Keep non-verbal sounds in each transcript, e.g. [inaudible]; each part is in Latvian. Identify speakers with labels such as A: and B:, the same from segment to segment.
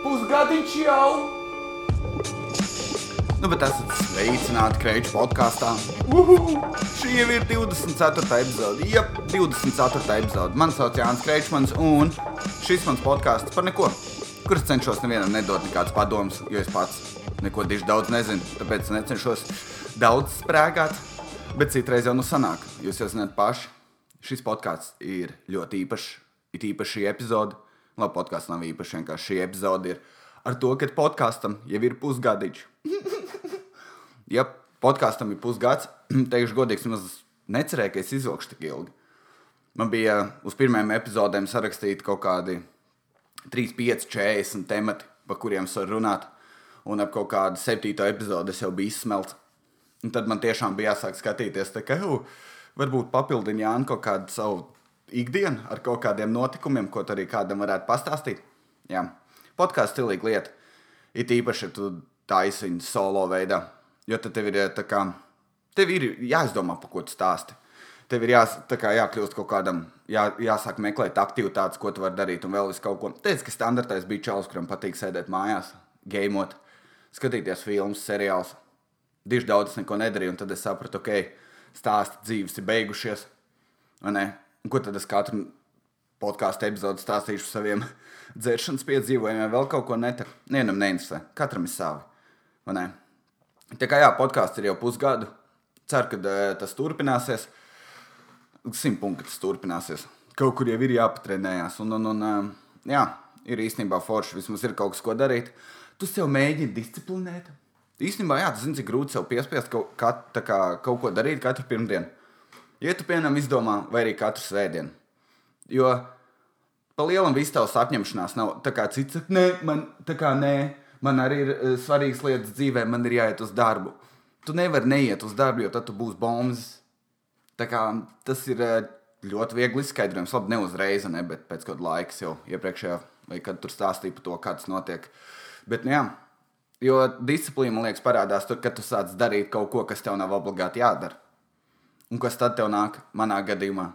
A: Pusgadiņš jau!
B: Nu, bet esat sveicināti Kreiča podkāstā. Šī jau ir 24. epizode. Jā, 24. epizode. Mani sauc Jānis Kreičmans, un šis mans podkāsts par neko, kurus cenšos nevienam nedot nekādus padomus, jo es pats neko diži daudz nezinu, tāpēc necenšos daudz sprēgāt. Bet citreiz jau nu sanāk, jūs jau zināt paši, šis podkāsts ir ļoti īpašs. Ir īpaši šī epizode. Labi, podkāsts nav īpašs, vienkārši šī epizode ir ar to, ka podkāstam jau ir pusgadiņš. [laughs] ja podkāstam ir pusgads, teikšu godīgi, es necerēju, ka es izvilkšu tik ilgi. Man bija uz pirmajām epizodēm sarakstīti kaut kādi 3, 5, 40 temati, par kuriem es varu runāt. Un ap kaut kādu septīto epizodi es jau biju izsmelts. Un tad man tiešām bija jāsāk skatīties, tā, ka jau varbūt papildina Jānis kaut kādu savu ikdienu ar kaut kādiem notikumiem, ko arī kādam varētu pastāstīt. Jā, podkāsts stilīga lieta. It īpaši, ja tu taisi viņu solo veidā. Jo tad tev ir, tā kā, tev ir jāizdomā, par ko tu stāsti. Tev ir jās, kā, jākļūst kaut kādam, jā, jāsāk meklēt aktivitātes, ko tu vari darīt, un vēl kaut ko. Teicu, ka standartais bija čels, kuram patīk sēdēt mājās, gamot, skatīties filmas, seriālus. Diži daudz neko nedarīju, un tad es sapratu, ok, stāsti dzīves ir beigušies. Ko tad es katru podkāstu epizodu stāstīšu par saviem [laughs] dzeršanas piedzīvojumiem, vēl kaut ko netaru. Nevienam neinteresē, katram ir savi. Tā kā jā, podkāsts ir jau pusgadu. Ceru, ka uh, tas turpināsies. Simt punkti tas turpināsies. Kaut kur jau ir jāpatrenējās. Un, un, un uh, jā, ir īstenībā forši. Vismaz ir kaut kas, ko darīt. Tu sev mēģini disciplinēt. Īstenībā, jā, tas zini, cik grūti sev piespiest kaut, kat, kā, kaut ko darīt katru pirmdienu. Ja tu piemēram izdomā, vai arī katru svētdienu. Jo pa lielam viss tavs apņemšanās nav tā kā cits. [laughs] Nē, man tā kā nē man arī ir uh, svarīgas lietas dzīvē, man ir jāiet uz darbu. Tu nevari neiet uz darbu, jo tad tu būsi bombs. Tas ir uh, ļoti viegli izskaidrojams. Labi, ne uzreiz, ne, bet pēc kāda laika jau iepriekšējā, vai kad tur stāstīja par to, kā tas notiek. Bet, nu, jā, jo disciplīna, man liekas, parādās tur, kad tu sāc darīt kaut ko, kas tev nav obligāti jādara. Un kas tad tev nāk? Manā gadījumā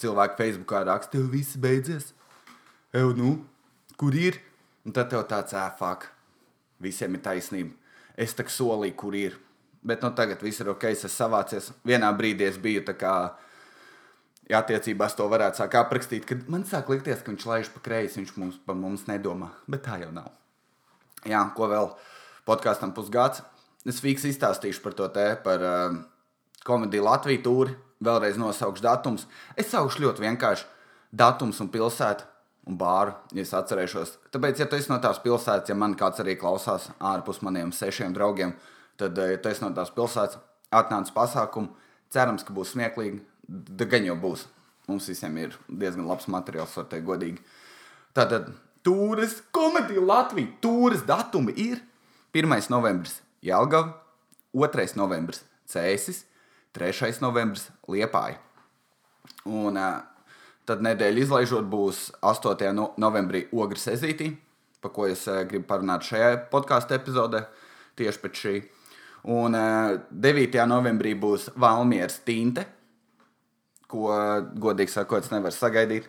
B: cilvēki Facebookā raksta, tev viss beidzies. Eju, nu, kur ir? Un tad tev tāds ēfāk visiem ir taisnība. Es tā kā solīju, kur ir. Bet nu, tagad viss ir ok, es esmu savācies. Vienā brīdī es biju tā kā. Attiecībās to varētu sākt aprakstīt, kad man sāk likties, ka viņš laiž pa kreisi, viņš mums, par mums nedomā. Bet tā jau nav. Jā, ko vēl podkāstam pusgads. Es fiks izstāstīšu par to te, par uh, komēdiju Latviju tūri. Vēlreiz nosaukšu datums. Es saukšu ļoti vienkārši datums un pilsētu un bāru, ja es atcerēšos. Tāpēc, ja tu esi no tās pilsētas, ja man kāds arī klausās ārpus maniem sešiem draugiem, tad, eh, ja tu esi no tās pilsētas, atnāc pasākumu, cerams, ka būs smieklīgi. Gan jau būs. Mums visiem ir diezgan labs materiāls, var teikt, godīgi. Tātad, tūris komēdija Latvija, tūris datumi ir 1. novembris Jelgava, 2. novembris Cēsis, 3. novembris Liepāja. Un Tad nedēļa izlaižot būs 8. novembrī Ogres ezītī, par ko es gribu parunāt šajā podkāstu epizodē, tieši pēc šī. Un 9. Eh, novembrī būs Valmieras tinte, ko, godīgi sakot, nevar sagaidīt.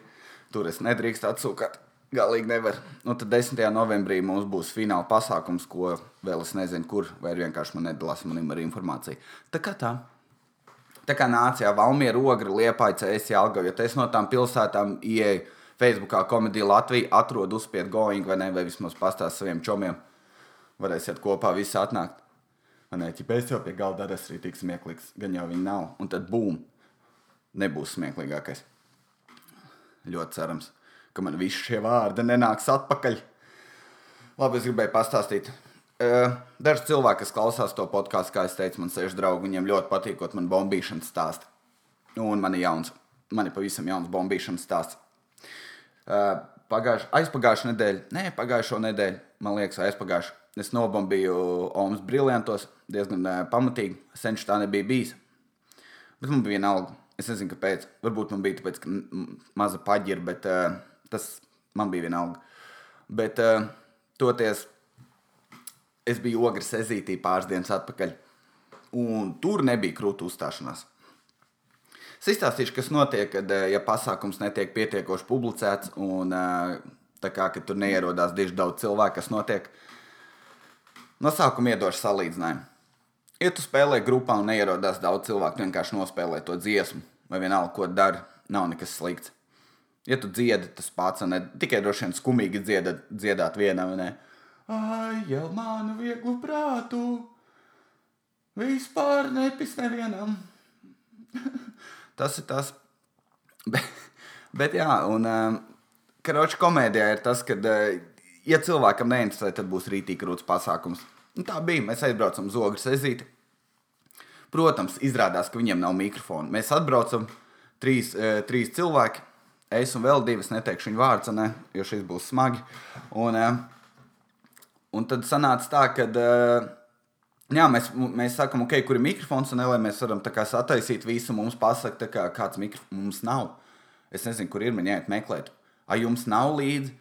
B: Tur es nedrīkstu atsūkāt. Galīgi nevar. Nu, tad 10. novembrī mums būs fināla pasākums, ko vēl es nezinu, kur, vai vienkārši man nedalās manim ar informāciju. Tā kā tā. Tā kā nācijā Valmiera, Ogra, Liepaica, es Jālgava, ja es no tām pilsētām ieeju Facebookā komēdija Latvija, atrodu uzspied going vai ne, vai vismaz pastāst saviem čomiem. Varēsiet kopā visi atnākt. Nē, es jau pie galda arī esmu tik smieklīgs, gan jau viņi nav. Un tad bum, nebūs smieklīgākais. Ļoti cerams, ka man visi šie vārdi nenāks atpakaļ. Labi, es gribēju pastāstīt Daži cilvēki, kas klausās to podkāstu, kā es teicu, man seši draugi, viņiem ļoti patīk, man bombīšanas stāsta. Un man ir jauns, man ir pavisam jauns bombīšanas stāsts. Pagājušā, aizpagājušā nedēļa, nē, pagājušo nedēļu, man liekas, aizpagājušā. Es nobombīju Omas briljantos diezgan pamatīgi. Senčs tā nebija bijis. Bet man bija vienalga. Es nezinu, kāpēc. Varbūt man bija tāpēc, ka maza paģira, bet uh, tas man bija vienalga. Bet uh, toties es biju ogres ezītī pāris dienas atpakaļ, un tur nebija krūtu uzstāšanās. Es izstāstīšu, kas notiek, kad, eh, ja pasākums netiek pietiekoši publicēts, un eh, Tā kā tur neierodās diezgan daudz cilvēku, kas notiek. No sākuma iedošu salīdzinājumu. Ja tu spēlē grupā un neierodās daudz cilvēku, vienkārši nospēlē to dziesmu, vai vienalga, ko dari, nav nekas slikts. Ja tu dziedi, tas pats, ne tikai droši vien skumīgi dziedat, dziedāt vienam, ne? Ai, jau manu vieglu prātu, vispār nepis nevienam. [laughs] tas ir tas. [laughs] Bet, bet jā, un um, karoči komēdijā ir tas, ka, uh, ja cilvēkam neinteresē, tad būs rītīgi krūts pasākums. Un tā bija. Mēs aizbraucam uz ogles ezīti. Protams, izrādās, ka viņiem nav mikrofona. Mēs atbraucam, trīs, uh, trīs cilvēki es un vēl divas, neteikšu viņu vārdu, ne, jo šis būs smagi. Un, eh, un tad sanāca tā, ka. Eh, jā, mēs, mēs sakām, ok, kur ir mikrofons, un lai mēs varam kā, sataisīt visu, mums pasaka, kā, kāds mikrofons mums nav. Es nezinu, kur ir, man jāiet meklēt. Ai, jums nav līdzi?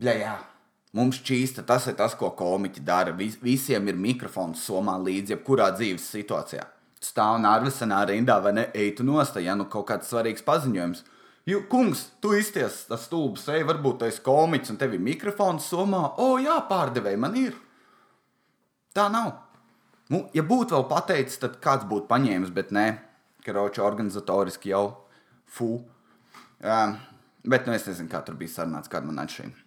B: Bļa, jā. Mums čīsta, tas ir tas, ko komiķi dara. Vis, visiem ir mikrofons somā līdzi, jebkurā dzīves situācijā. Stāv nārvesenā rindā vai ne, ej tu nostā, ja nu kaut kāds svarīgs paziņojums. Jū, kungs, tu izties tas stulbs, ej, varbūt tas komiķis un tev ir mikrofons somā. O, jā, pārdevēji man ir. Tā nav. Nu, ja būtu vēl pateicis, tad kāds būtu paņēmis, bet nē, karoči organizatoriski jau fu. Um, bet nu, es nezinu, kā tur bija sarunāts, kāda man atšķirība.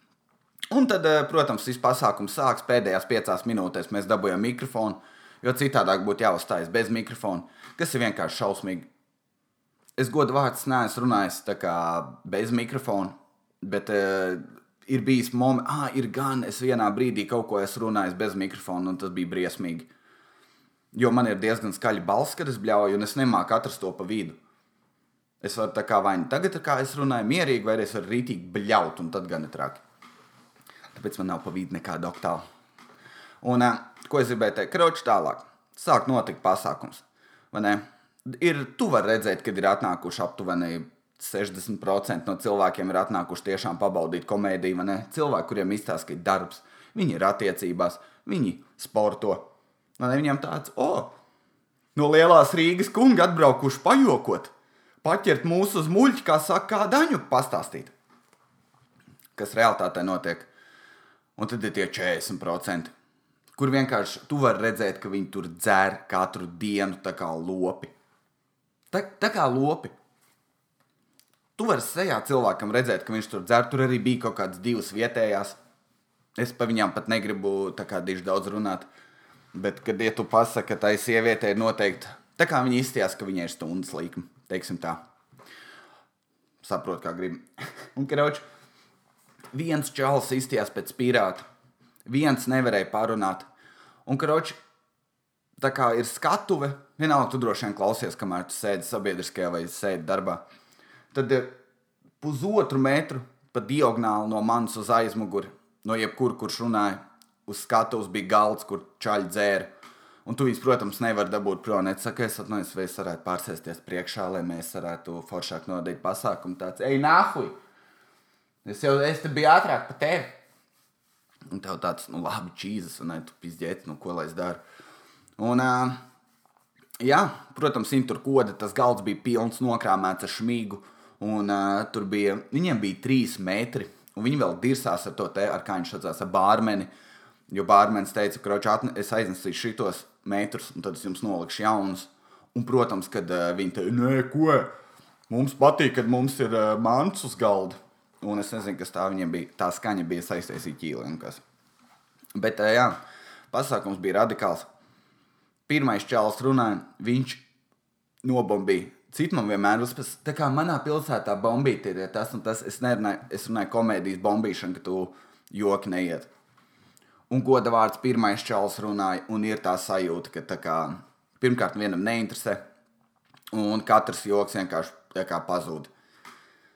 B: Un tad, protams, šis pasākums sāks pēdējās piecās minūtēs. Mēs dabūjām mikrofonu, jo citādāk būtu jāuzstājas bez mikrofona, kas ir vienkārši šausmīgi es godu vārds neesmu runājis bez mikrofona, bet uh, ir bijis moments, ah, ir gan es vienā brīdī kaut ko esmu runājis bez mikrofona, un tas bija briesmīgi. Jo man ir diezgan skaļa balss, kad es bļauju, un es nemāku atrast to pa vidu. Es varu tā kā vai nu tagad, kā es runāju, mierīgi, vai es varu rītīgi bļaut, un tad gan ir traki. Tāpēc man nav pa vidu nekāda oktāva. Un, uh, ko es gribēju teikt? Kroči tālāk. Sāk notikt pasākums. Vai ne? Ir, tu vari redzēt, kad ir atnākuši aptuveni 60% no cilvēkiem ir atnākuši tiešām pabaudīt komēdiju. Cilvēki, kuriem izstāsta, ka ir darbs, viņi ir attiecībās, viņi sporto. Man viņiem tāds, o, oh, no lielās Rīgas kunga atbraukuši pajokot, paķert mūsu uz muļķi, kā saka, kā daņu pastāstīt. Kas realtātē notiek. Un tad ir tie 40%, kur vienkārši tu vari redzēt, ka viņi tur dzer katru dienu tā kā lopi. Tā, tā kā lopi. Tu vari sejā cilvēkam redzēt, ka viņš tur dzer. Tur arī bija kaut kādas divas vietējās. Es par viņām pat negribu diži daudz runāt. Bet, kad ja tu pasaki, ka tai sievietei ir noteikti, tā kā viņa izties, ka viņai ir stundas līkuma, teiksim tā. Saprotu, kā gribi. [laughs] Un, krauč, viens čalis izties pēc pirāta, viens nevarēja parunāt. Un, krauč, tā kā ir skatuve, vienalga, tu droši vien klausies, kamēr tu sēdi sabiedriskajā vai sēdi darbā. Tad ir pusotru metru pa diagonāli no manis uz aizmuguri, no jebkura, kurš runāja. Uz skatuves bija galds, kur čaļi dzēra. Un tu viņus, protams, nevari dabūt prom. Es saku, es atvainojos, vai es varētu pārsēsties priekšā, lai mēs varētu foršāk nodīt pasākumu. Tāds, ej, nāhuj! Es jau es te biju ātrāk par tevi. Un tev tāds, nu, labi, čīzes, un tu pizdiet, nu, ko lai es daru. Un, jā, protams, viņi tur koda, tas galds bija pilns, nokrāmēts ar šmīgu. Un, tur bija, viņiem bija trīs metri, un viņi vēl dirsās ar to te, ar kā viņš saucās, ar bārmeni. Jo bārmenis teica, ka es aiznesīšu šitos metrus, un tad es jums nolikšu jaunus. Un, protams, kad uh, viņi teica, nē, ko? Mums patīk, kad mums ir uh, mans uz galda. Un es nezinu, kas tā viņiem bija. Tā skaņa bija saistīta ar ķīliem. Bet, uh, jā, pasākums bija radikāls pirmais čels runāja, viņš nobombīja. Citu man vienmēr uzspēlēja, tā kā manā pilsētā bombīt ir tas un tas. Es nerunāju, es runāju komēdijas bombīšanu, ka tu joki neiet. Un goda vārds pirmais čels runāja, un ir tā sajūta, ka tā kā, pirmkārt vienam neinteresē, un katrs joks vienkārši kā pazūd.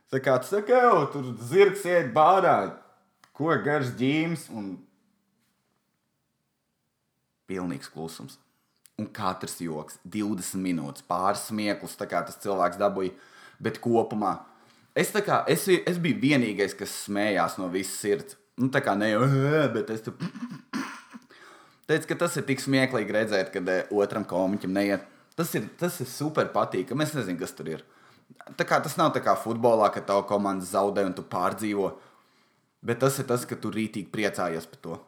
B: Tā kā tas saka, jau tur zirgs iet bārā, ko garš ģīms, un pilnīgs klusums un katrs joks, 20 minūtes, pāris smieklus, tā kā tas cilvēks dabūja. Bet kopumā es, kā, es, es biju vienīgais, kas smējās no visas sirds. Nu, tā kā ne jau, bet es tur teicu, ka tas ir tik smieklīgi redzēt, kad otram komiķim neiet. Tas ir, tas ir super patīkami. Es nezinu, kas tur ir. Tā kā, tas nav tā kā futbolā, ka tava komanda zaudē un tu pārdzīvo. Bet tas ir tas, ka tu rītīgi priecājies par to.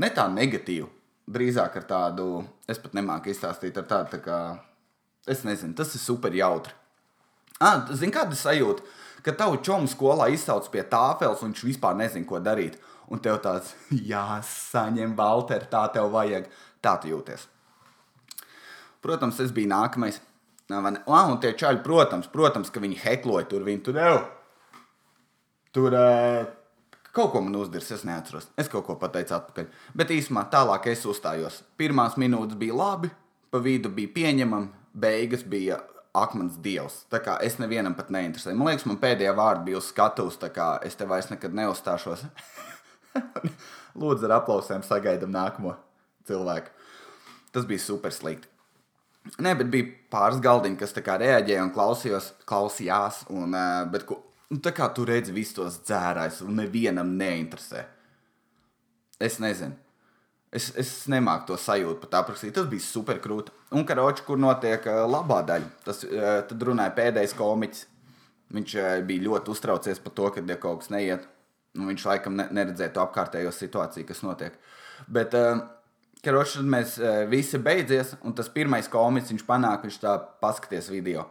B: Ne tā negatīvi, drīzāk ar tādu, es pat nemāku izstāstīt ar tādu, tā kā, es nezinu, tas ir super jautri. Ah, Zini, kāda sajūta, ka tavu čomu skolā izsauc pie tāfeles un viņš vispār nezina, ko darīt. Un tev tāds, [laughs] jāsaņem, Valter, tā tev vajag. Tā tu jūties. Protams, es biju nākamais. Ah, un tie čaļi, protams, protams, ka viņi hekloja tur, viņi tur jau. Tur uh, kaut ko man uzdirs, es neatceros. Es kaut ko pateicu atpakaļ. Bet īsumā tālāk es uzstājos. Pirmās minūtes bija labi, pa vidu bija pieņemami, beigas bija akmens dievs. Tā kā es nevienam pat neinteresēju. Man liekas, man pēdējā vārda bija uz skatuves, tā kā es te vairs nekad neuzstāšos. [laughs] Lūdzu, ar aplausiem sagaidām nākamo cilvēku. Tas bija super slikti. Nē, bet bija pāris galdiņi, kas reaģēja un klausījos, klausījās. Un, bet, nu, tā kā tu redzi visus tos dzērājus, un nevienam neinteresē. Es nezinu. Es, es nemāku to sajūtu pat aprakstīt. Tas bija super krūti. Un karoči, kur notiek labā daļa, tas tad runāja pēdējais komiķis. Viņš bija ļoti uztraucies par to, ka ja kaut kas neiet. Nu, viņš laikam ne, neredzēja to apkārtējo situāciju, kas notiek. Bet Karoči, tad mēs visi beidzies, un tas pirmais komiks viņš panāk, viņš tā paskaties video.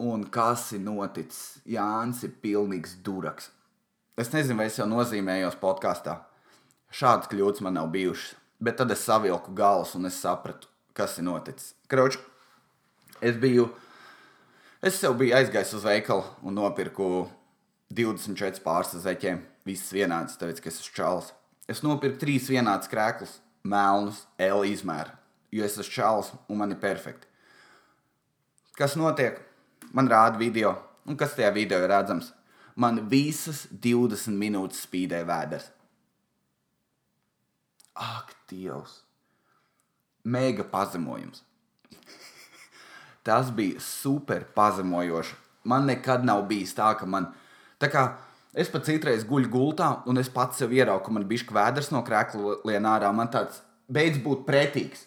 B: Un kas ir noticis? Jānis ir pilnīgs duraks. Es nezinu, vai es jau nozīmējos podkāstā. Šādas kļūdas man nav bijušas. Bet tad es savilku galus un es sapratu, kas ir noticis. Kroč, es biju, es sev biju aizgājis uz veikalu un nopirku 24 pāris zeķiem. Visas vienādas, tāpēc, ka es esmu čāls. Es nopirku trīs vienādas krēklus melnus L izmēru, jo es esmu čāls un man ir perfekti. Kas notiek? Man rāda video, un kas tajā video ir redzams? Man visas 20 minūtes spīdēja vēders. Ak, Dievs! Mega pazemojums. [laughs] Tas bija super pazemojoši. Man nekad nav bijis tā, ka man tā kā Es pat citreiz guļu gultā, un es pats sev ieraugu, ka man bija vēders no krēkla lien ārā. Man tāds beidz būt pretīgs.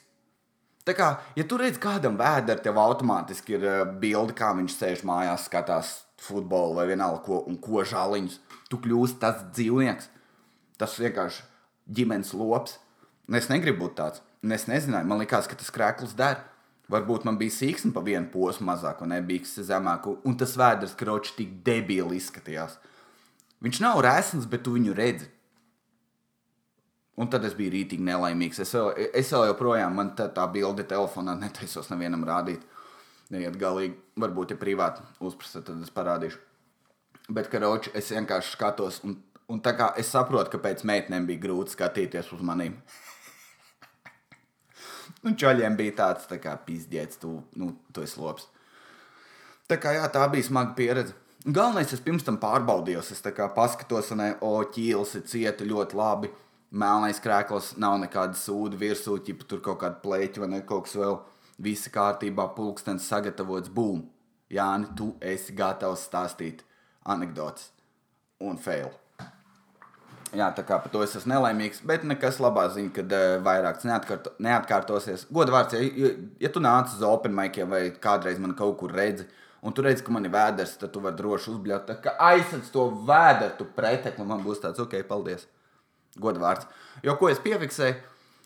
B: Tā kā, ja tu redz kādam vēderi, tev automātiski ir uh, bilde, kā viņš sēž mājās, skatās futbolu vai vienalga ko, un ko žāliņus. Tu kļūsi tas dzīvnieks. Tas vienkārši ģimenes lops. Un es negribu būt tāds. Un es nezināju, man liekas, ka tas krēkls der. Varbūt man bija sīksni pa vienu posmu mazāk, un nebija zemāk, un tas vēders kroči tik debīli izskatījās. Viņš nav rēsns, bet tu viņu redzi. Un tad es biju rītīgi nelaimīgs. Es vēl, es vēl joprojām, man tā, tā bilde telefonā netaisos nevienam rādīt. Neiet galīgi, varbūt, ja privāti uzprasa, tad es parādīšu. Bet, karoči, es vienkārši skatos, un, un tā kā es saprotu, ka pēc meitenēm bija grūti skatīties uz maniem. [laughs] nu, čaļiem bija tāds, tā kā pizdiets, tu, nu, tu esi lops. Tā kā jā, tā bija smaga pieredze. Galvenais, es pirms tam pārbaudīju, es paskatos, un o, ķīlis ir cieta ļoti labi. Melnais krēkls nav nekāda sūda virsū, ja tur kaut kāda plēķa vai ne, kaut kas vēl. Visi kārtībā, pulkstenis sagatavots, bum! Jāni, tu esi gatavs stāstīt anekdotas un fail. Jā, tā kā par to es esmu nelaimīgs, bet nekas labā ziņa, ka uh, vairāk neatkārto, neatkārtosies. Godvārds, ja, ja tu nāc uz open maikiem vai kādreiz man kaut kur redzi, un tu redzi, ka man ir vēders, tad tu vari droši uzbļaut. Kā aizsardz to vēderu, tu pretekli, man būs tāds, ok, paldies. Godvārds. Jo ko es piefiksēju,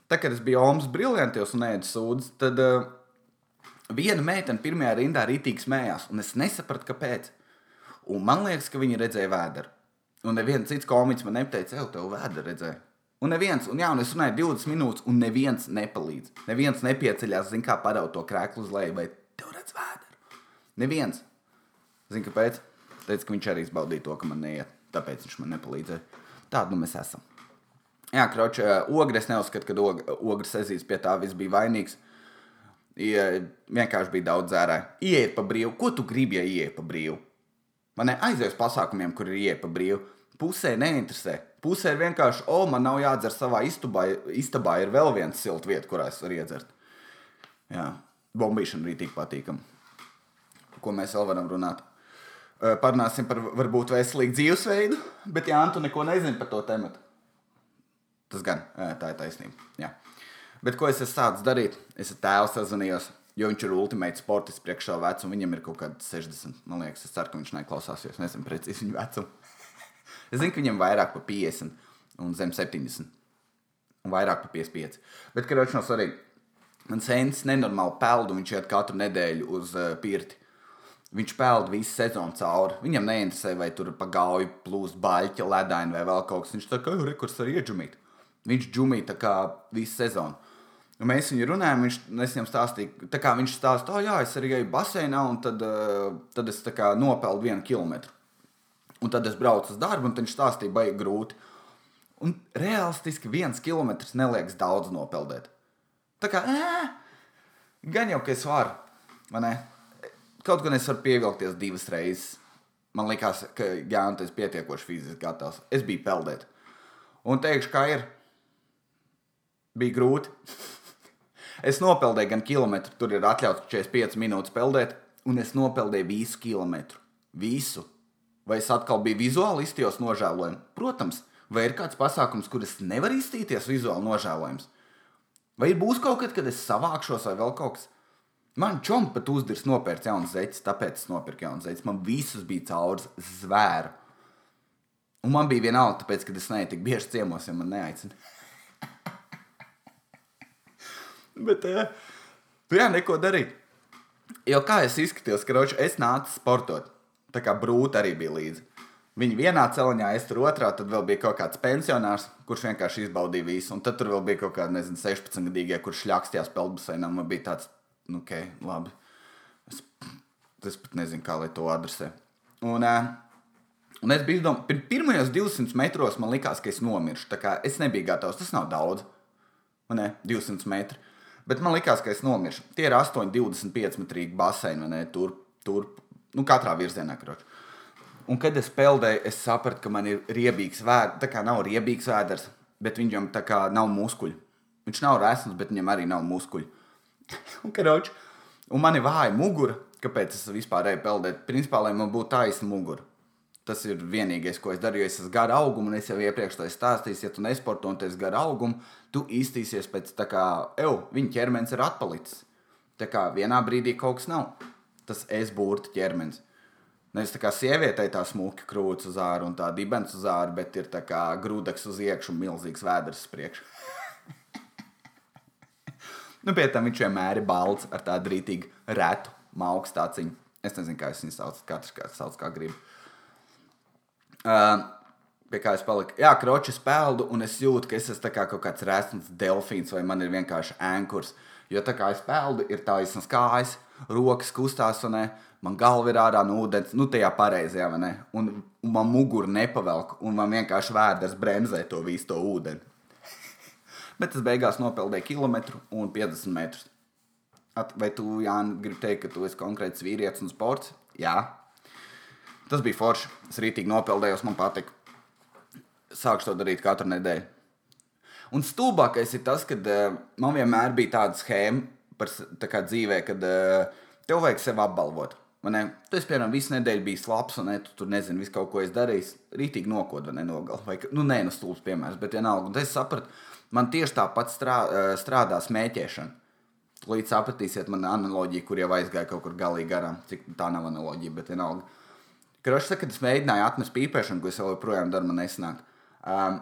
B: tad, kad es biju Omas briljantos un ēdu sūdzes, tad uh, viena meitene pirmajā rindā rītīgi smējās, un es nesapratu, kāpēc. Un man liekas, ka viņi redzēja vēderu. Un neviens cits komiķis man neteica, ej, tev vēderu redzēja. Un neviens, un jā, un es runāju 20 minūtes, un neviens nepalīdz. Neviens nepieceļās, zina, kā paraut to krēklu uz leju, vai tev redz vēderu. Neviens. Zini, kāpēc? Teica, ka viņš arī baudīja to, ka man neiet. Tāpēc viņš man nepalīdzēja. Tādu nu mēs esam. Jā, kroči, ogres neuzskata, ka og, ogres ezīs pie tā viss bija vainīgs. Ja, vienkārši bija daudz dzērāju. Iet pa brīvu. Ko tu gribi, ja iet pa brīvu? Man aizies pasākumiem, kur ir iet pa brīvu. Pusē neinteresē. Pusē ir vienkārši, o, man nav jādzer savā istabā. Istabā ir vēl viena silta vieta, kurā es varu iedzert. Jā, bombīšana arī tik patīkama ko mēs vēl varam runāt. Parunāsim par varbūt veselīgu dzīvesveidu, bet Jā, tu neko nezini par to tēmu. Tas gan tā ir taisnība. Jā. Bet ko es esmu sācis darīt? Es ar tēvu sazvanījos, jo viņš ir ultimate sportists priekš savu vecumu. Viņam ir kaut kādi 60. Man liekas, es ceru, ka viņš neklausās, jo es nezinu precīzi viņa vecumu. [laughs] Es zinu, ka viņam vairāk par 50 un zem 70. Un vairāk par 55. Bet, kad viņš no svarīgi, man sēnes nenormāli peld, un viņš iet katru nedēļu uz uh, pirti. Viņš peld visu sezonu cauri. Viņam neinteresē, vai tur pa gauju plūst baļķa, ledaini vai vēl kaut kas. Viņš tā kā rekurs var iedžumīt. Viņš džumīja tā kā visu sezonu. Un mēs viņu runājām, viņš viņam stāstīja, kā viņš stāsta, oh, jā, es arī eju baseinā, un tad, uh, tad es nopelnu vienu kilometru. Un tad es braucu uz darbu, un viņš stāstīja, baigi grūti. Un realistiski viens kilometrs neliekas daudz nopeldēt. Tā kā, ē, gan jau, ka es varu, vai ne? Kaut gan es varu pievilkties divas reizes. Man liekas, ka jā, un tas ir pietiekoši fiziski gatavs. Es biju peldēt. Un teikšu, kā ir. Bija grūti. es nopeldēju gan kilometru, tur ir atļauts 45 minūtes peldēt, un es nopeldēju visu kilometru. Visu. Vai es atkal biju vizuāli iztījos nožēlojams? Protams, vai ir kāds pasākums, kur es nevaru iztīties vizuāli nožēlojams? Vai būs kaut kad, kad es savākšos vai vēl kaut kas? Man čompa pat uzdirs nopērts jaunas zeķes, tāpēc es nopirku jaunas zeķes. Man visas bija caurs zvēru. Un man bija vienalga, tāpēc, ka es neju tik bieži ciemos, ja man neaicina. [laughs] Bet, uh, jā, neko darīt. Jo kā es izskatījos, ka es nācu sportot, tā kā brūta arī bija līdzi. Viņi vienā celiņā, es tur otrā, tad vēl bija kaut kāds pensionārs, kurš vienkārši izbaudīja visu. Un tad tur vēl bija kaut kādi, nezinu, 16 gadīgie, kurš šļakstījās peldbaseinā. Man bija tāds, nu, ok, labi. Es, es pat nezinu, kā lai to adresē. Un, uh, un es biju izdomājis, pirmajos 200 metros man likās, ka es nomiršu. Es nebiju gatavs, tas nav daudz. Man ne, 200 metri. Bet man liekas, ka es nomiršu. Tie ir 8, 25 metrīgi baseini, ne? Tur, tur, nu, katrā virzienā. Kroč. Un, kad es peldēju, es sapratu, ka man ir riebīgs vēders. Tā kā nav riebīgs vēders, bet viņam tā kā nav muskuļu. Viņš nav resns, bet viņam arī nav muskuļu. [laughs] un, karoč, un man ir vāja mugura. Kāpēc es vispār eju peldēt? Principā, lai man būtu taisna mugura. Tas ir vienīgais, ko es daru. Jo es esmu gara auguma, un es jau iepriekš to stāstīju, ja tu nesporto un tu esi gara auguma, tu iztīsies pēc tā kā, ew, viņa ķermenis ir atpalicis. Tā kā vienā brīdī kaut kas nav. Tas es būtu ķermenis. Nevis tā kā sievietei tā smuka krūts uz ārā un tā dibens uz ārā, bet ir tā kā grūdaks uz iekšā un milzīgs vēders uz priekšu. [laughs] nu, pie tam viņš vienmēr ir balts ar tādu rītīgu retu mauku stāciņu. Es nezinu, kā es viņu saucu, katrs kā sauc, kā grib. Uh, pie kā es paliku. Jā, kroķis peldu, un es jūtu, ka es esmu kā kaut kāds resns delfīns, vai man ir vienkārši ankurs. Jo tā kā es peldu, ir taisnas kājas, rokas kustās, un ne, man galva ir ārā no ūdens, nu tajā pareizajā, ne? Un, un man mugura nepavelk, un man vienkārši vēders bremzē to visu to ūdeni. [laughs] Bet es beigās nopeldēju kilometru un 50 metrus. At, vai tu, Jānis, gribi teikt, ka tu esi konkrēts vīrietis un sports? Jā, Tas bija forši. Es rītīgi nopeldējos, man patika. Sākšu to darīt katru nedēļu. Un stulbākais ir tas, ka uh, man vienmēr bija tāda schēma par tā dzīvē, kad uh, tev vajag sevi apbalvot. Tu esi, piemēram, visu nedēļu bijis labs, un ne, tu tur nezini, visu kaut ko es darīju. Rītīgi nokodu, vai nenogalvoju. Nu, nē, nu, stulbs piemērs, bet vienalga. Un es sapratu, man tieši tāpat strā, strādā smēķēšana. Līdz sapratīsiet, man analoģija, kur jau aizgāja kaut kur galīgi garām. Cik tā nav analoģija, bet vienalga. Krošs saka, ka es mēģināju atmest pīpēšanu, ko es joprojām daru, man nesanāk. Um,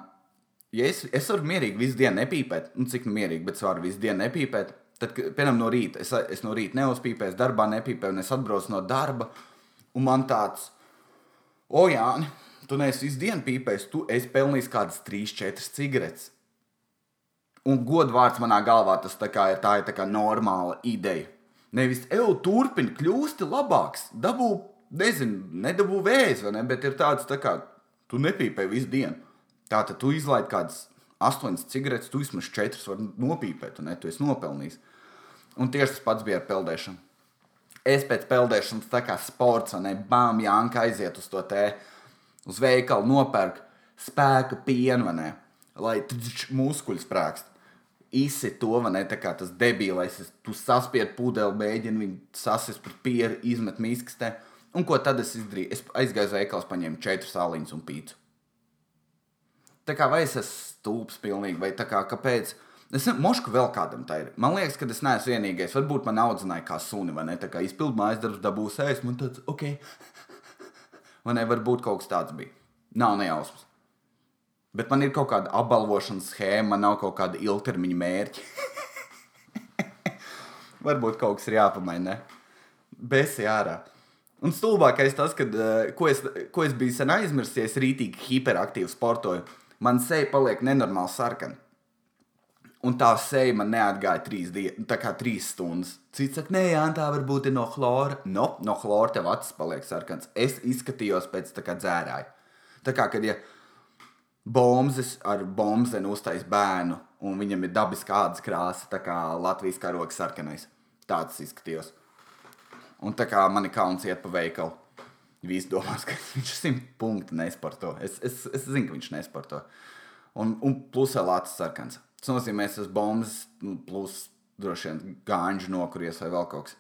B: ja es, es varu mierīgi visu dienu nepīpēt, nu cik nu mierīgi, bet es varu visu dienu nepīpēt, tad, piemēram, no rīta es, es no rīta neuzpīpēju, darbā nepīpēju, un es atbraucu no darba, un man tāds, o Jāni, tu neesi visu dienu pīpējis, tu esi pelnījis kādas 3-4 cigaretes. Un godvārds manā galvā tas tā kā ir, tā ir tā kā normāla ideja. Nevis, ej, turpini, kļūsti labāks, dabū nezinu, nedabū vēzi, ne? bet ir tāds, tā kā tu nepīpē visu dienu. Tā tad tu izlaid kādas astoņas cigaretes, tu vismaz četras vari nopīpēt, un ne, tu esi nopelnījis. Un tieši tas pats bija ar peldēšanu. Es pēc peldēšanas, tā kā sports, ne bām, jānka aiziet uz to te, uz veikalu nopērk spēka pienu, ne, lai muskuļi sprākst. Izsit to, vai ne, tā kā tas debilais, tu saspied pudeli, mēģini viņu sasist par pieru, izmet miskastē. Un ko tad es izdarīju? Es aizgāju uz veikalu, paņēmu četrus sāliņus un pīci. Tā kā vai es esmu stulbs pilnīgi, vai kā kāpēc? Es mošku vēl kādam tā ir. Man liekas, ka es neesmu vienīgais. Varbūt man audzināja kā suni, vai ne? Tā kā izpildījuma aizdarbs dabūs ēst, man tāds, ok. [laughs] Vai ne, varbūt kaut kas tāds bija. Nav nejausmas. Bet man ir kaut kāda apbalvošanas schēma, man nav kaut kāda ilgtermiņa mērķa. [laughs] Varbūt kaut kas ir jāpamaina. Besi ārā. Un stulbākais tas, kad, eh, ko, es, ko es biju sen aizmirsis, rītīgi hiperaktīvi sportoju. Man seja paliek nenormāli sarkana. Un tā seja man neatgāja trīs, trīs stundas. Cits saka, nē, jā, tā varbūt ir no chlora. No, no chlora tev acis paliek sarkans. Es izskatījos pēc tā kā dzērāja. Tā kā, kad ja bombas ar bombzenu uztais bērnu, un viņam ir dabiska ādas krāsa, tā kā Latvijas karoks sarkanais. Tāds izskatījos. Un tā kā man ir kauns iet pa veikalu. Visi domās, ka [laughs] viņš simt punktu nesporto. Es, es, es zinu, ka viņš nesporto. Un, un plus vēl acis sarkans. Tas nozīmē, ka tas bombas, nu, plus droši vien gāņģi nokuries vai vēl kaut kas.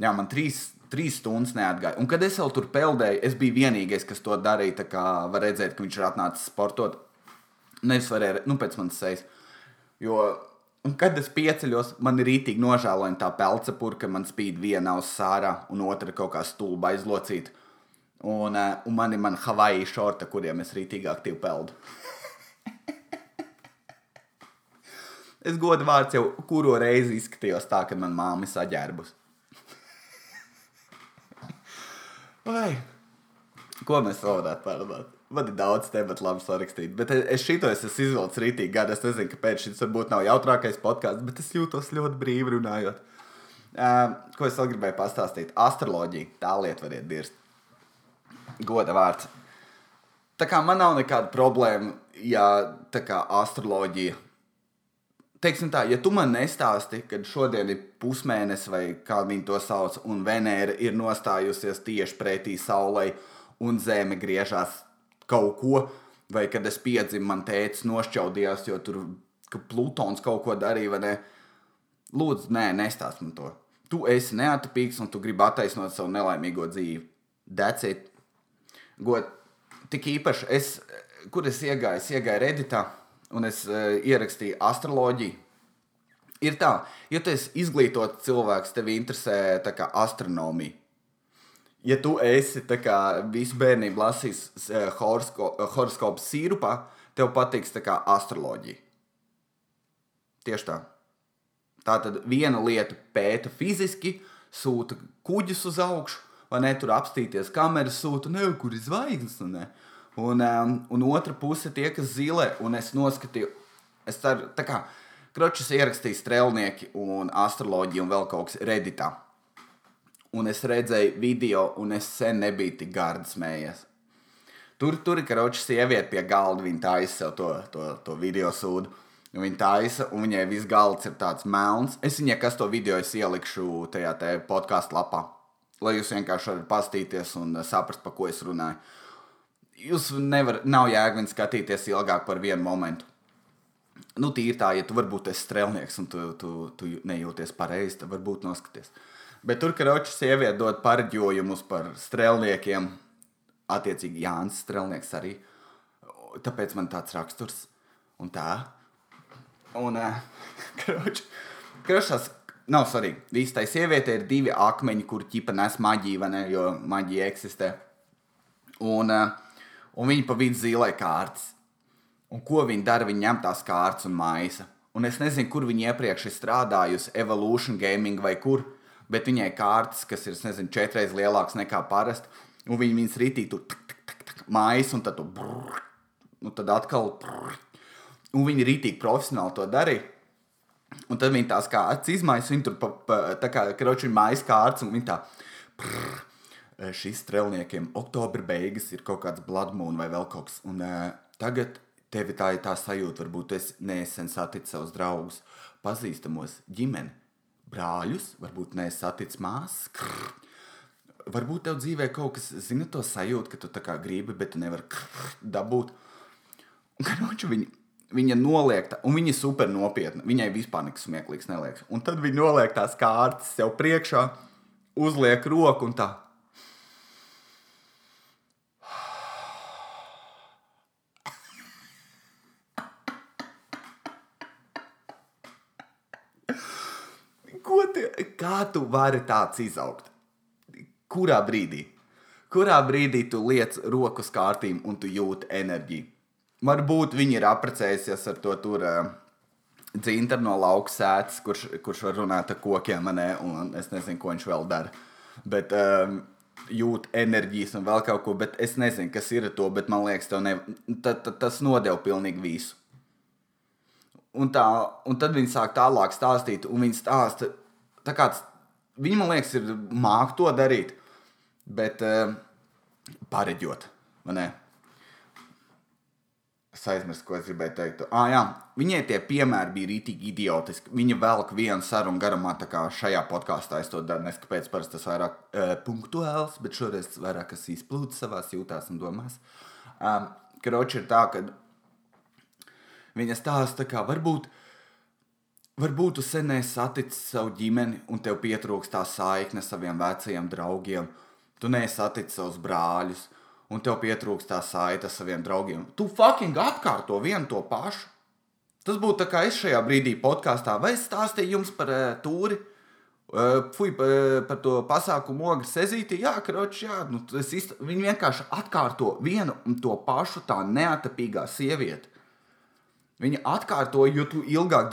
B: Jā, man trīs, trīs stundas neatgāja. Un kad es vēl tur peldēju, es biju vienīgais, kas to darīja. Tā kā var redzēt, ka viņš ir atnācis sportot. Nevis varēja, nu, pēc manas sejas. Jo, un kad es pieceļos, man ir rītīgi nožēlojama tā pelca purka, man spīd viena uz sārā, un otra kaut kā stulba aizlocīta. Un, eh, un man ir man Havaiju šorta, kuriem es rītīgi aktīvi peldu. [laughs] Es godu vārds jau kuru reizi izskatījos tā, kad man māma ir saģērbus. [laughs] Vai? Ko mēs vēl varētu parunāt? Man ir daudz tematu labi sarakstīt, bet es šito es esmu izvilcis rītīgi gadu. Es nezinu, kāpēc šis varbūt nav jautrākais podkāsts, bet es jūtos ļoti brīvi runājot. Uh, ko es vēl gribēju pastāstīt? Astroloģija, tā lieta variet dirst. Goda vārds. Tā kā man nav nekāda problēma, ja tā kā astroloģija teiksim tā, ja tu man nestāsti, kad šodien ir pusmēnesis vai kā viņi to sauc, un Venēra ir nostājusies tieši pretī Saulei un Zeme griežās kaut ko, vai kad es piedzimu, man tēvs nošķaudījās, jo tur Plutons kaut ko darīja, vai ne? Lūdzu, nē, nestāst man to. Tu esi neatpīgs un tu gribi attaisnot savu nelaimīgo dzīvi. Decīt, god, tik īpaši es, kur es iegāju, es iegāju Redditā un es uh, ierakstīju astroloģiju. Ir tā, ja tu esi izglītots cilvēks, tev interesē astronomija. Ja tu esi kā, visu bērnību lasījis uh, horosko, uh, horoskopu sīrupā, tev patiks kā, astroloģija. Tieši tā. Tā tad viena lieta pēta fiziski, sūta kuģus uz augšu, vai ne tur apstīties, kameras sūta, ne, kur ir zvaigznes. Ne? Un, um, un otra puse tie, kas zilē, un es noskatīju, es ceru, tā kā Kročs ierakstīja strēlnieki un astroloģiju un vēl kaut kas redītā. Un es redzēju video, un es sen nebiju tik gardi smējies. Tur, tur ir karoči sieviete pie galda, viņa taisa sev to, to, to video sūdu. Viņa taisa, un viņai viss galds ir tāds melns. Es viņai, kas to video ielikšu tajā podkāstu lapā, lai jūs vienkārši varat pastīties un saprast, pa ko es runāju jūs nevarat, nav jēga skatīties ilgāk par vienu momentu. Nu, tīri tā, ja tu varbūt esi strēlnieks un tu, tu, tu nejūties pareizi, tad varbūt noskaties. Bet tur, kad roča sieviete dod pareģojumus par strēlniekiem, attiecīgi Jānis Strēlnieks arī. Tāpēc man tāds raksturs un tā. Un, [laughs] kroč, krošās, nav svarīgi. Visai sievietei ir divi akmeņi, kur ķipa nes maģiju, ne, jo maģija eksistē. Un uh, un viņi pa vidu zīlē kārtas. Un ko viņi dara? Viņi ņem tās kārtas un maisa. Un es nezinu, kur viņi iepriekš ir strādājusi, Evolution Gaming vai kur, bet viņai kārtas, kas ir, nezinu, četreiz lielākas nekā parasti, un viņi viņas rītī tur maisa, un tad tu brrr, un tad atkal brrr, un viņi rītīgi profesionāli to darīja. Un tad viņi tās kārtas izmaisa, viņi tur pa, pa, tā kā kroči maisa kārtas, un viņi tā brrr, šīs strēlniekiem oktobra beigas ir kaut kāds bloodmoon vai vēl kaut kas. Un uh, tagad tev tā ir tā sajūta, varbūt es nesen satiku savus draugus, pazīstamos ģimeni, brāļus, varbūt nesen satiku māsas. Varbūt tev dzīvē kaut kas, zini, to sajūtu, ka tu tā kā gribi, bet tu nevari krr, dabūt. Un viņi, viņa noliek, tā, un viņa ir super nopietna. Viņai vispār nekas smieklīgs neliekas. Un tad viņa noliek tās kārtas sev priekšā, uzliek roku un tā kā tu vari tāds izaugt? Kurā brīdī? kurā brīdī tu liec roku uz kārtīm un tu jūti enerģiju. Varbūt viņi ir apprecējusies ar to tur uh, dzintaru no lauka sēdes, kurš, kurš var runāt ar kokiem, ne? un es nezinu, ko viņš vēl dara. Bet um, jūt enerģijas un vēl kaut ko, bet es nezinu, kas ir to, bet man liekas, ne, ta, ta, tas nodeva pilnīgi visu. Un, tā, un tad viņi sāk tālāk stāstīt, un viņi stāsta, tā kā viņi man liekas, ir mākslinieki to darīt, bet uh, pareģot. Es aizmirsu, ko es gribēju teikt. Ah, jā, viņai tie piemēri bija rītīgi idiotiski. Viņa velk vienu sarunu garumā, tā kā šajā podkāstā es to daru. Nes kāpēc parasti tas vairāk uh, punktuāls, bet šoreiz vairāk kas izplūdes savās jūtās un domās. Um, Kroči ir tā, ka viņa stāsta, kā varbūt, varbūt tu sen esi saticis savu ģimeni un tev pietrūkst tā saikne saviem vecajiem draugiem. Tu neesi saticis savus brāļus un tev pietrūkst tā saite ar saviem draugiem. Tu fucking atkārto vienu to pašu. Tas būtu tā kā es šajā brīdī podkāstā vai es stāstīju jums par uh, tūri. Uh, Fui uh, par to pasākumu ogļu sezīti. Jā, kroč, jā. Nu, izt... Viņi vienkārši atkārto vienu un to pašu tā neatapīgā sieviete. Viņa atkārto, jo tu ilgāk,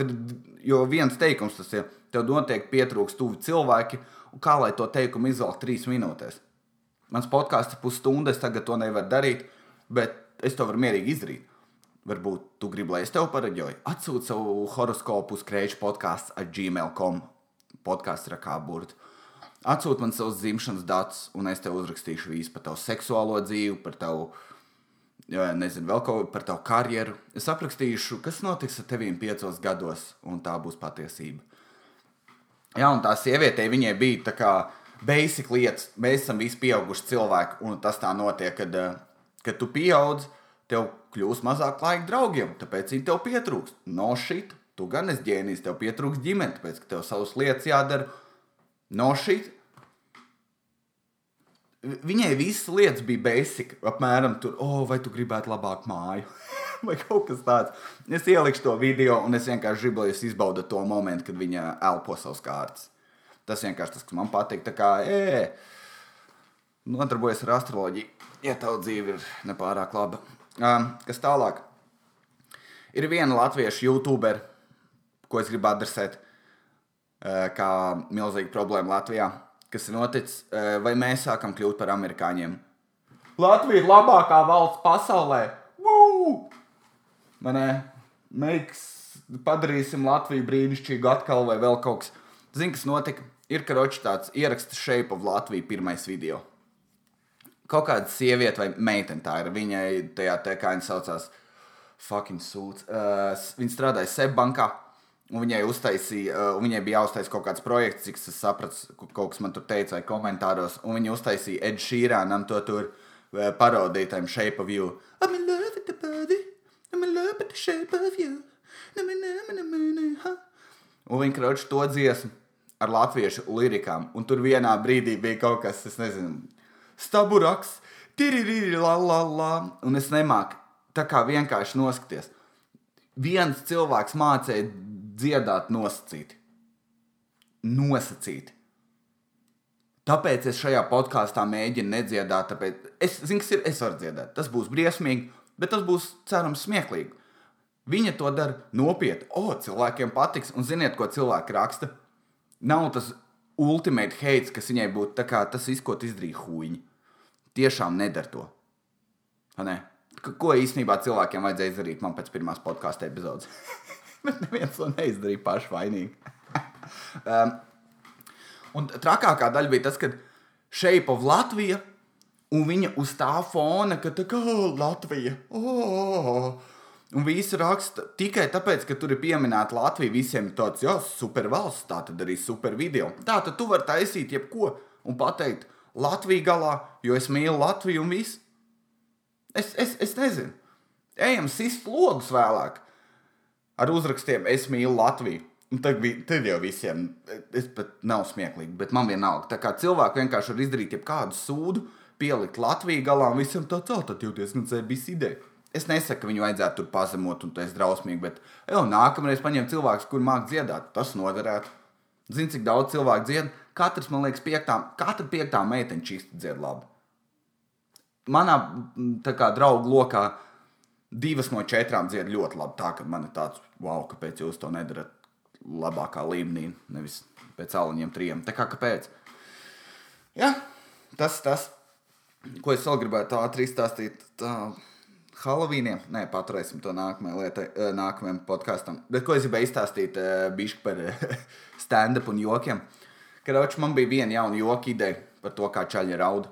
B: jo viens teikums tas ir, tev noteikti pietrūkst tuvi cilvēki, un kā lai to teikumu izvelk trīs minūtēs. Mans podkāsts ir pusstunda, es tagad to nevaru darīt, bet es to varu mierīgi izdarīt. Varbūt tu gribi, lai es tev pareģoju. Atsūti savu horoskopu uz krēču podkāstu ar gmail.com. Podkāsts ir kā burbuļs. Atsūti man savus dzimšanas datus, un es tev uzrakstīšu visu par tavu seksuālo dzīvi, par tavu, jā, nezinu, vēl kaut ko par tavu karjeru. Es aprakstīšu, kas notiks ar tevīm piecos gados, un tā būs patiesība. Jā, un tā sievietei viņai bija tā kā basic lietas. Mēs esam visi pieauguši cilvēki, un tas tā notiek, kad, eh, kad tu pieaudz, tev kļūst mazāk laika draugiem, tāpēc viņi tev pietrūkst. No šit, tu gan esi ģēnijs, tev pietrūkst ģimene, tāpēc ka tev savas lietas jādara. No šit. Viņai visas lietas bija basic, apmēram tur, oh, vai tu gribētu labāku māju, [laughs] vai kaut kas tāds. Es ielikšu to video, un es vienkārši gribu, lai jūs izbaudat to momentu, kad viņa elpo savus kārtas. Tas vienkārši tas, kas man patīk. Tā kā e, nodarbojas ar astroloģiju, ja tava dzīve ir nepārāk laba. Um, kas tālāk? Ir viena latviešu youtuber, ko es gribu adresēt, uh, kā milzīga problēma Latvijā. Kas ir noticis, uh, vai mēs sākam kļūt par amerikāņiem? Latvija ir labākā valsts pasaulē! Manē, meiks, padarīsim Latviju brīnišķīgu atkal vai vēl kaut kas. Zini, kas notika? ir karoči tāds ieraksts Shape of Latvija pirmais video. Kaut kāda sieviete vai meitene tā ir. Viņai tajā te, kā viņa saucās, fucking sūds. Uh, viņa strādāja Seibankā. Un viņai, uztaisīja, uh, viņai bija jāuztaisa kaut kāds projekts, cik es sapratu, kaut kas man tur teica, vai komentāros. Un viņa uztaisīja Ed Sheeranam to tur uh, parodiju, tam Shape of You. I'm in love with the body, I'm in love with the shape of you. Un viņa kroči to dziesmu ar latviešu lirikām, un tur vienā brīdī bija kaut kas, es nezinu, staburaks, tiriri, la, la, la, un es nemāku tā kā vienkārši noskaties. Viens cilvēks mācīja dziedāt nosacīti. Nosacīti. Tāpēc es šajā podkāstā mēģinu nedziedāt. Tāpēc es zinu, kas ir. Es varu dziedāt. Tas būs briesmīgi, bet tas būs cerams smieklīgi. Viņa to dara nopietni. O, cilvēkiem patiks. Un ziniet, ko cilvēki raksta? nav tas ultimate hates, kas viņai būtu tas, ko izdarīja huīņi. Tiešām nedara to. Ne? Ko īstenībā cilvēkiem vajadzēja izdarīt man pēc pirmās podkāstu epizodes? [laughs] [laughs] Bet neviens to neizdarīja paši vainīgi. [laughs] um, un trakākā daļa bija tas, ka Shape of Latvija un viņa uz tā fona, ka tā kā Latvija. Oh, Un visi raksta tikai tāpēc, ka tur ir pieminēta Latvija. Visiem ir tāds, jā, super valsts, tā tad arī super video. Tā tad tu vari taisīt jebko un pateikt Latviju galā, jo es mīlu Latviju un viss. Es, es, es nezinu. Ejam sist logus vēlāk ar uzrakstiem Es mīlu Latviju. Un tad, bija, tad jau visiem, es pat nav smieklīgi, bet man vienalga. Tā kā cilvēki vienkārši var izdarīt jebkādu sūdu, pielikt Latviju galā un visam tā, tā tad jau diezgan zēbis ideja. Es nesaku, ka viņu vajadzētu tur pazemot, un tas drausmīgi, bet jau nākamreiz paņem cilvēku, kur māk dziedāt. Tas noderētu. Zini, cik daudz cilvēku dzied? Katrs, man liekas, piektā, katra piektā meitene čīsti dzied labi. manā kā draugu lokā divas no četrām dzied ļoti labi. Tā man ir tāds, wow, kāpēc jūs to nedarat labākā līmenī, nevis pēc aliņiem trijiem. Tā kā kāpēc? Jā, tas tas, ko es vēl gribētu ātri izstāstīt. Tā, Halovīniem, nē, paturēsim to nākamajai lietai, eh, nākamajam podkāstam. Bet ko es gribēju izstāstīt bišķi par eh, [laughs] stand-up un jokiem? Kad man bija viena jauna joka ideja par to, kā čaļi raud.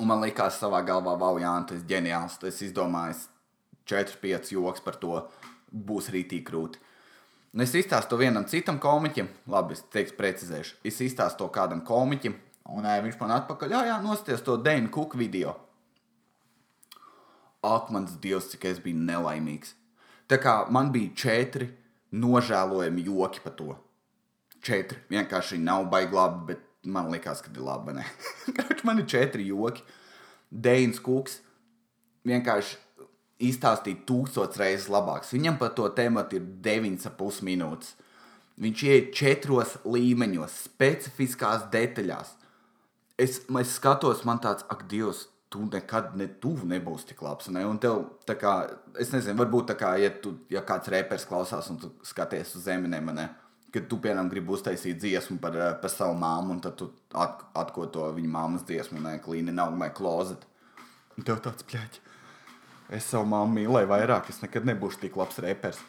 B: Un man liekas, savā galvā, wow, jā, tas ir ģeniāls. Tas izdomājis 4-5 joks par to. Būs rītīgi krūti. Un es izstāstu to vienam citam komiķim, labi, es teikšu, precizēšu. Es izstāstu to kādam komiķim, un ē, viņš man atpakaļ, jā, jā, nosties to Dēnu Kuku video. Ak, mans dievs, cik es biju nelaimīgs. Tā kā man bija četri nožēlojami joki par to. Četri. Vienkārši nav baigi labi, bet man liekas, ka ir labi. [laughs] man ir četri joki? Dēns Kuks vienkārši izstāstīja tūkstoš reizes labāks. Viņam par to tēmatu ir 9,5 minūtes. Viņš iet četros līmeņos, specifiskās detaļās. Es, es skatos, man tāds, ak, Dievs, tu nekad ne tuvu nebūsi tik labs. Ne? Un tev, tā kā, es nezinu, varbūt tā kā, ja, tu, ja kāds reperis klausās un tu skaties uz zeminēm, ne? kad tu, piemēram, gribi uztaisīt dziesmu par, eh, par savu māmu, un tad tu at, atko to viņa māmas dziesmu, ne, klīni nav vai klozet. Tev tāds pļāķis. Es savu māmu mīlēju vairāk, es nekad nebūšu tik labs reperis.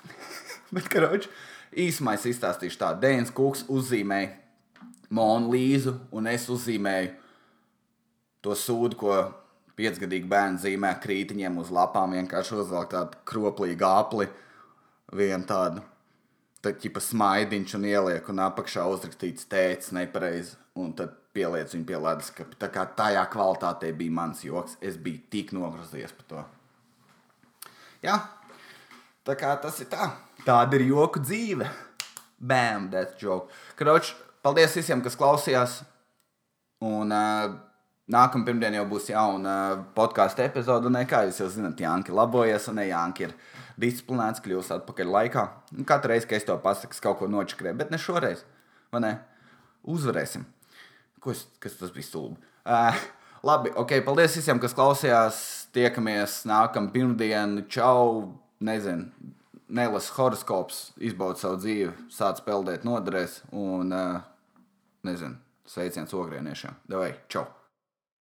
B: [laughs] Bet, karoči, īsumā es izstāstīšu tā, Dēns Kuks uzzīmēja Monu Līzu, un es uzzīmēju to sūdu, ko piecgadīgi bērni zīmē krītiņiem uz lapām, vienkārši uzvelk tādu kroplīgu apli, vienu tādu tad ķipa smaidiņš un ieliek, un apakšā uzrakstīts tēcis nepareizi, un tad pieliec viņu pie ledus. Tā kā tajā kvalitātē bija mans joks, es biju tik nogrozījies par to. Jā, tā kā tas ir tā. Tāda ir joku dzīve. Bam, that's joke. Kroč, paldies visiem, kas klausījās. Un uh, nākamā pirmdiena jau būs jauna uh, podkāstu epizode. Un, kā jūs jau zināt, Janki labojas, un ne Janki ir disciplinēts, kļūst atpakaļ laikā. Un katru reizi, kad es to pasaku, kaut ko nočakrēju, bet ne šoreiz. Vai ne? Uzvarēsim. Ko es, kas tas bija stulbi? Uh, labi, ok, paldies visiem, kas klausījās. Tiekamies nākamā pirmdiena. Čau! Nezinu, nelas horoskops, izbaudi savu dzīvi, sāc peldēt noderēs un, uh, nezinu, sveiciens ogrēniešiem. Davai, čau!